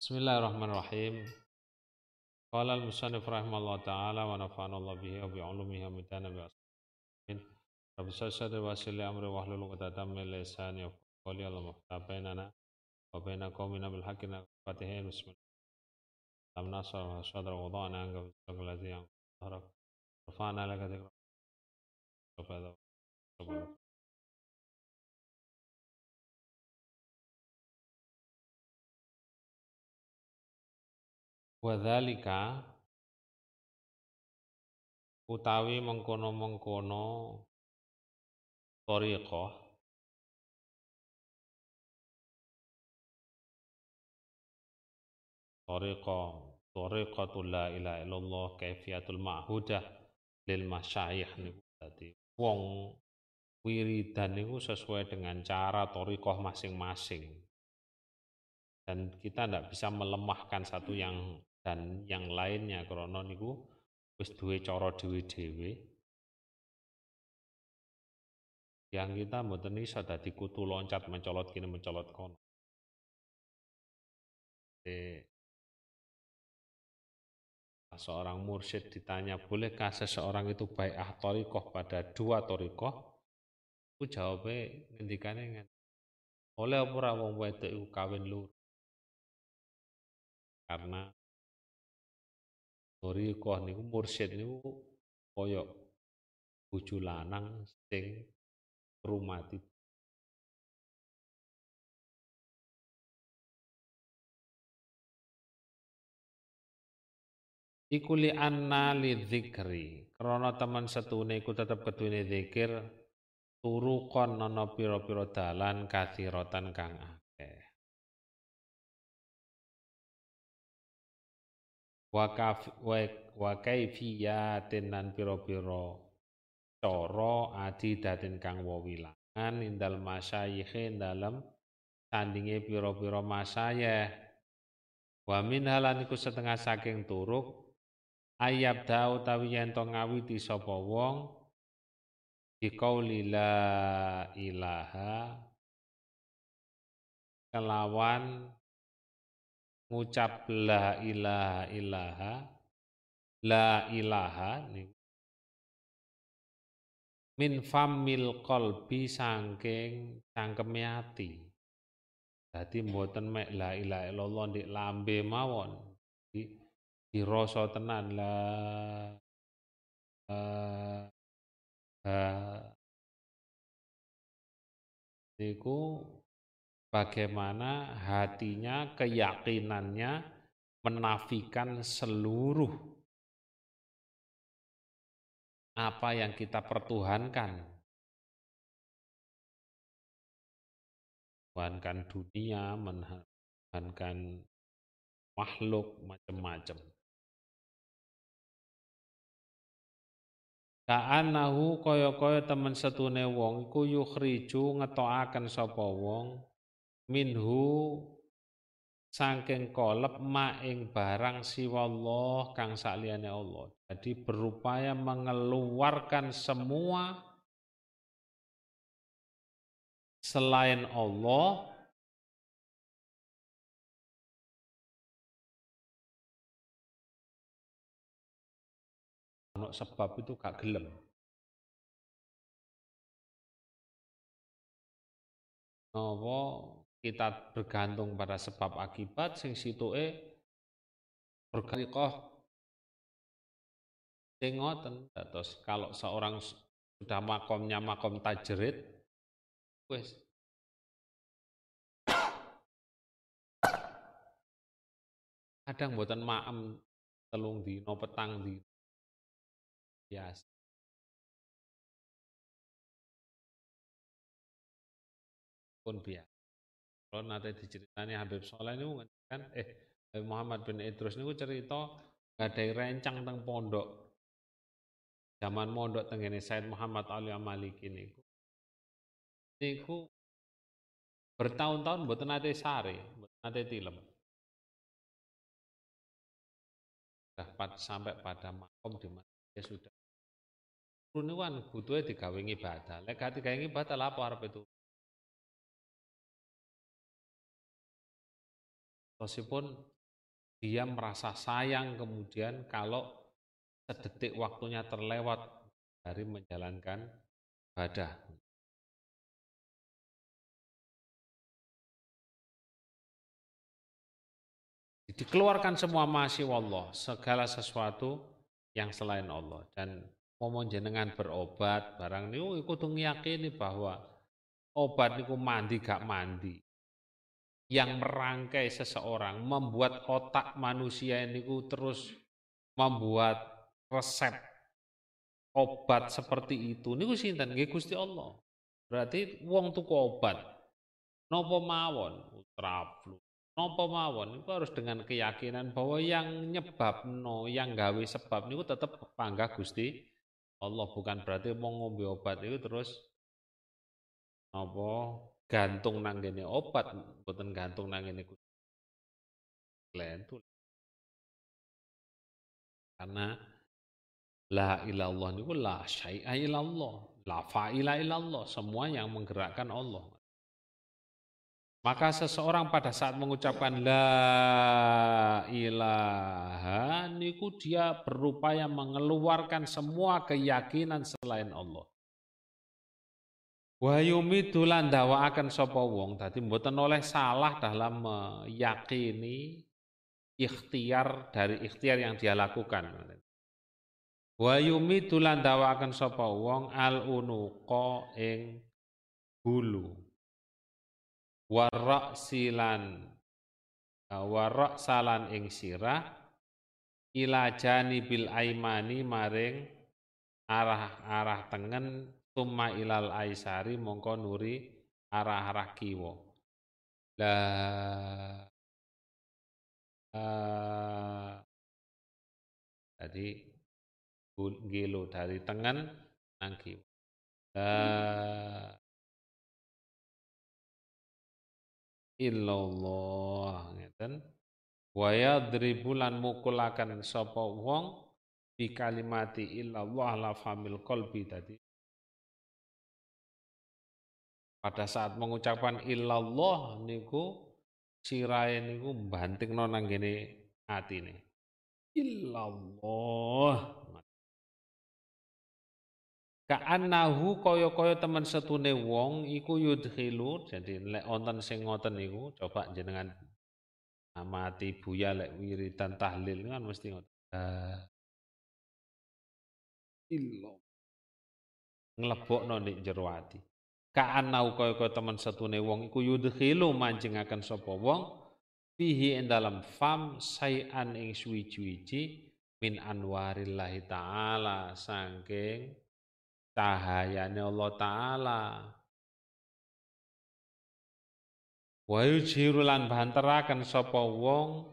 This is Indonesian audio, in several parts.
بسم الله الرحمن الرحيم. قال المصنف رحمه الله تعالى ونفعنا الله به وبعلومه ومتانا بأسلامين رب سلسل واسل أمر وحل لغة تتم من لسان يقول قولي. اللهم افتح بيننا وبين قومنا بالحق نقفتهين بسم الله. لم نصر صدر وضعنا عنك بالسلق الذي عنك ذكر رفعنا لك ذكر Wadzalika utawi mengkono-mengkono thariqah thariqah thariqatul la ilaha illallah kaifiatul ma'hudah lil masyayikh niku. Dadi wong wiridan niku sesuai dengan cara thariqah masing-masing. Dan kita tidak bisa melemahkan satu yang dan yang lainnya krana niku wis duwe cara dhewe-dhewe. Yang kita mboten iso dadi kutu loncat mencolot kini mencolot kono. E, seorang mursyid ditanya bolehkah seseorang itu baik ah torikoh pada dua torikoh? Aku jawabnya ngendikane oleh apa ora wong wedok kawin lur karena Thariqah niku mursyid niku kaya bojo lanang sing rumati Iku li anna li dzikri. Krana teman setune iku tetep kedune zikir turukon ana pira-pira dalan kathiratan kang wa kaifiyatin nan pira-pira cara kang wawilangan indal masyayikh dalam tandinge pira-pira masyayikh. Wa min halan iku setengah saking turuk ayab da utawi yen to ngawiti sapa wong biqauli la ilaha kelawan ngucap la ilaha ilaha la ilaha min famil qalbi sangking cangkeme ati. Dadi mboten mek la ilaha illallah ndik lambe mawon. Di dirasa tenan la uh, uh, niku bagaimana hatinya, keyakinannya menafikan seluruh apa yang kita pertuhankan. Tuhankan dunia, menahankan makhluk, macam-macam. Ka'anahu kaya-kaya temen setune wong iku yukhriju ngetokaken sapa wong minhu saking kolep ma ing barang siwallah kang sakliyane Allah. Jadi berupaya mengeluarkan semua selain Allah sebab itu gak gelem. Napa kita bergantung pada sebab akibat sing situe berkaliqah. Sing ngoten terus kalau seorang sudah makomnya makom tajrid wis. Kadang buatan maem telung no petang di biasa pun biasa kalau nanti diceritani Habib Soleh ini kan eh Muhammad bin Idrus ini cerita ada rencang tentang pondok zaman pondok tenggene Said Muhammad Ali Amaliki niku niku bertahun-tahun buat nanti sari buat nanti tilem dapat sampai pada makom di mana dia sudah Runuan butuhnya digawe ibadah. Lek gak digawe apa harap itu? Tosipun dia merasa sayang kemudian kalau sedetik waktunya terlewat dari menjalankan ibadah. Dikeluarkan semua masih Allah, segala sesuatu yang selain Allah dan mau jenengan berobat barang niku iku kudu ngiyakini bahwa obat niku mandi gak mandi yang merangkai seseorang membuat otak manusia ini terus membuat resep obat seperti itu. Niku sinten? Nggih Gusti Allah. Berarti wong tuku obat nopo mawon? Traflu. Nopo mawon? Itu harus dengan keyakinan bahwa yang nyebab no yang gawe sebab niku tetap panggah Gusti Allah. Bukan berarti mau ngombe obat itu terus nopo gantung nang gini obat bukan gantung nang gini Gusti lentu karena la ilallah niku la syai'a ilallah la fa'ila ilallah semua yang menggerakkan Allah maka seseorang pada saat mengucapkan la ilaha niku dia berupaya mengeluarkan semua keyakinan selain Allah. Wa yumidu lan akan wong dadi mboten oleh salah dalam meyakini ikhtiar dari ikhtiar yang dia lakukan. Wa yumidu lan akan wong al unuqa ing bulu warak silan warak salan ing sirah ila bil aimani maring arah-arah tengen tumma ilal aisari mongko nuri arah-arah kiwa. La uh, jadi gilo dari tengen nang kiwa. La illallah ngeten. Wa yadribu lan mukulaken sapa wong bi kalimati illallah la famil qalbi tadi. Pada saat mengucapkan illallah niku sirahe niku bantingno nang gene atine. Illallah. Ka'annahu kaya-kaya teman setune wong iku yudkhilu jadi lek wonten sing ngoten niku coba jenengan amati buya lek wiridan tahlil kan mesti ngoten. Illo nglebokno nek jero ati. Ka'annahu kaya-kaya teman setune wong iku yudkhilu mancingaken sapa wong fihi ing dalam fam sayan ing suwi-wiji min anwarillahi taala saking cahayane Allah taala wa yujhiru lan banteraken sapa wong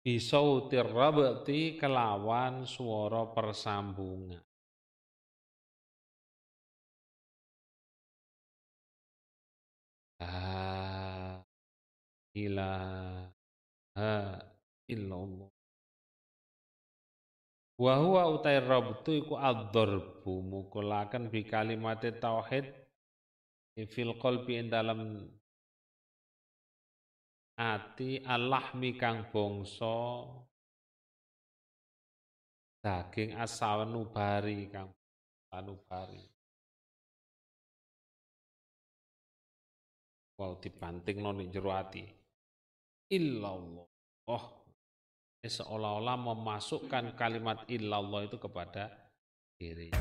bisautir rabti kelawan suara persambungan. La ilaha illallah. Wa huwa utai rabtu iku ad-darbu mukulaken bi kalimat tauhid fil qalbi ing dalem ati alahmi kang bangsa. Daging asawanubari kang anubari. Wow dibanting ning jero ati. Illallah. Oh seolah-olah memasukkan kalimat illallah itu kepada diri.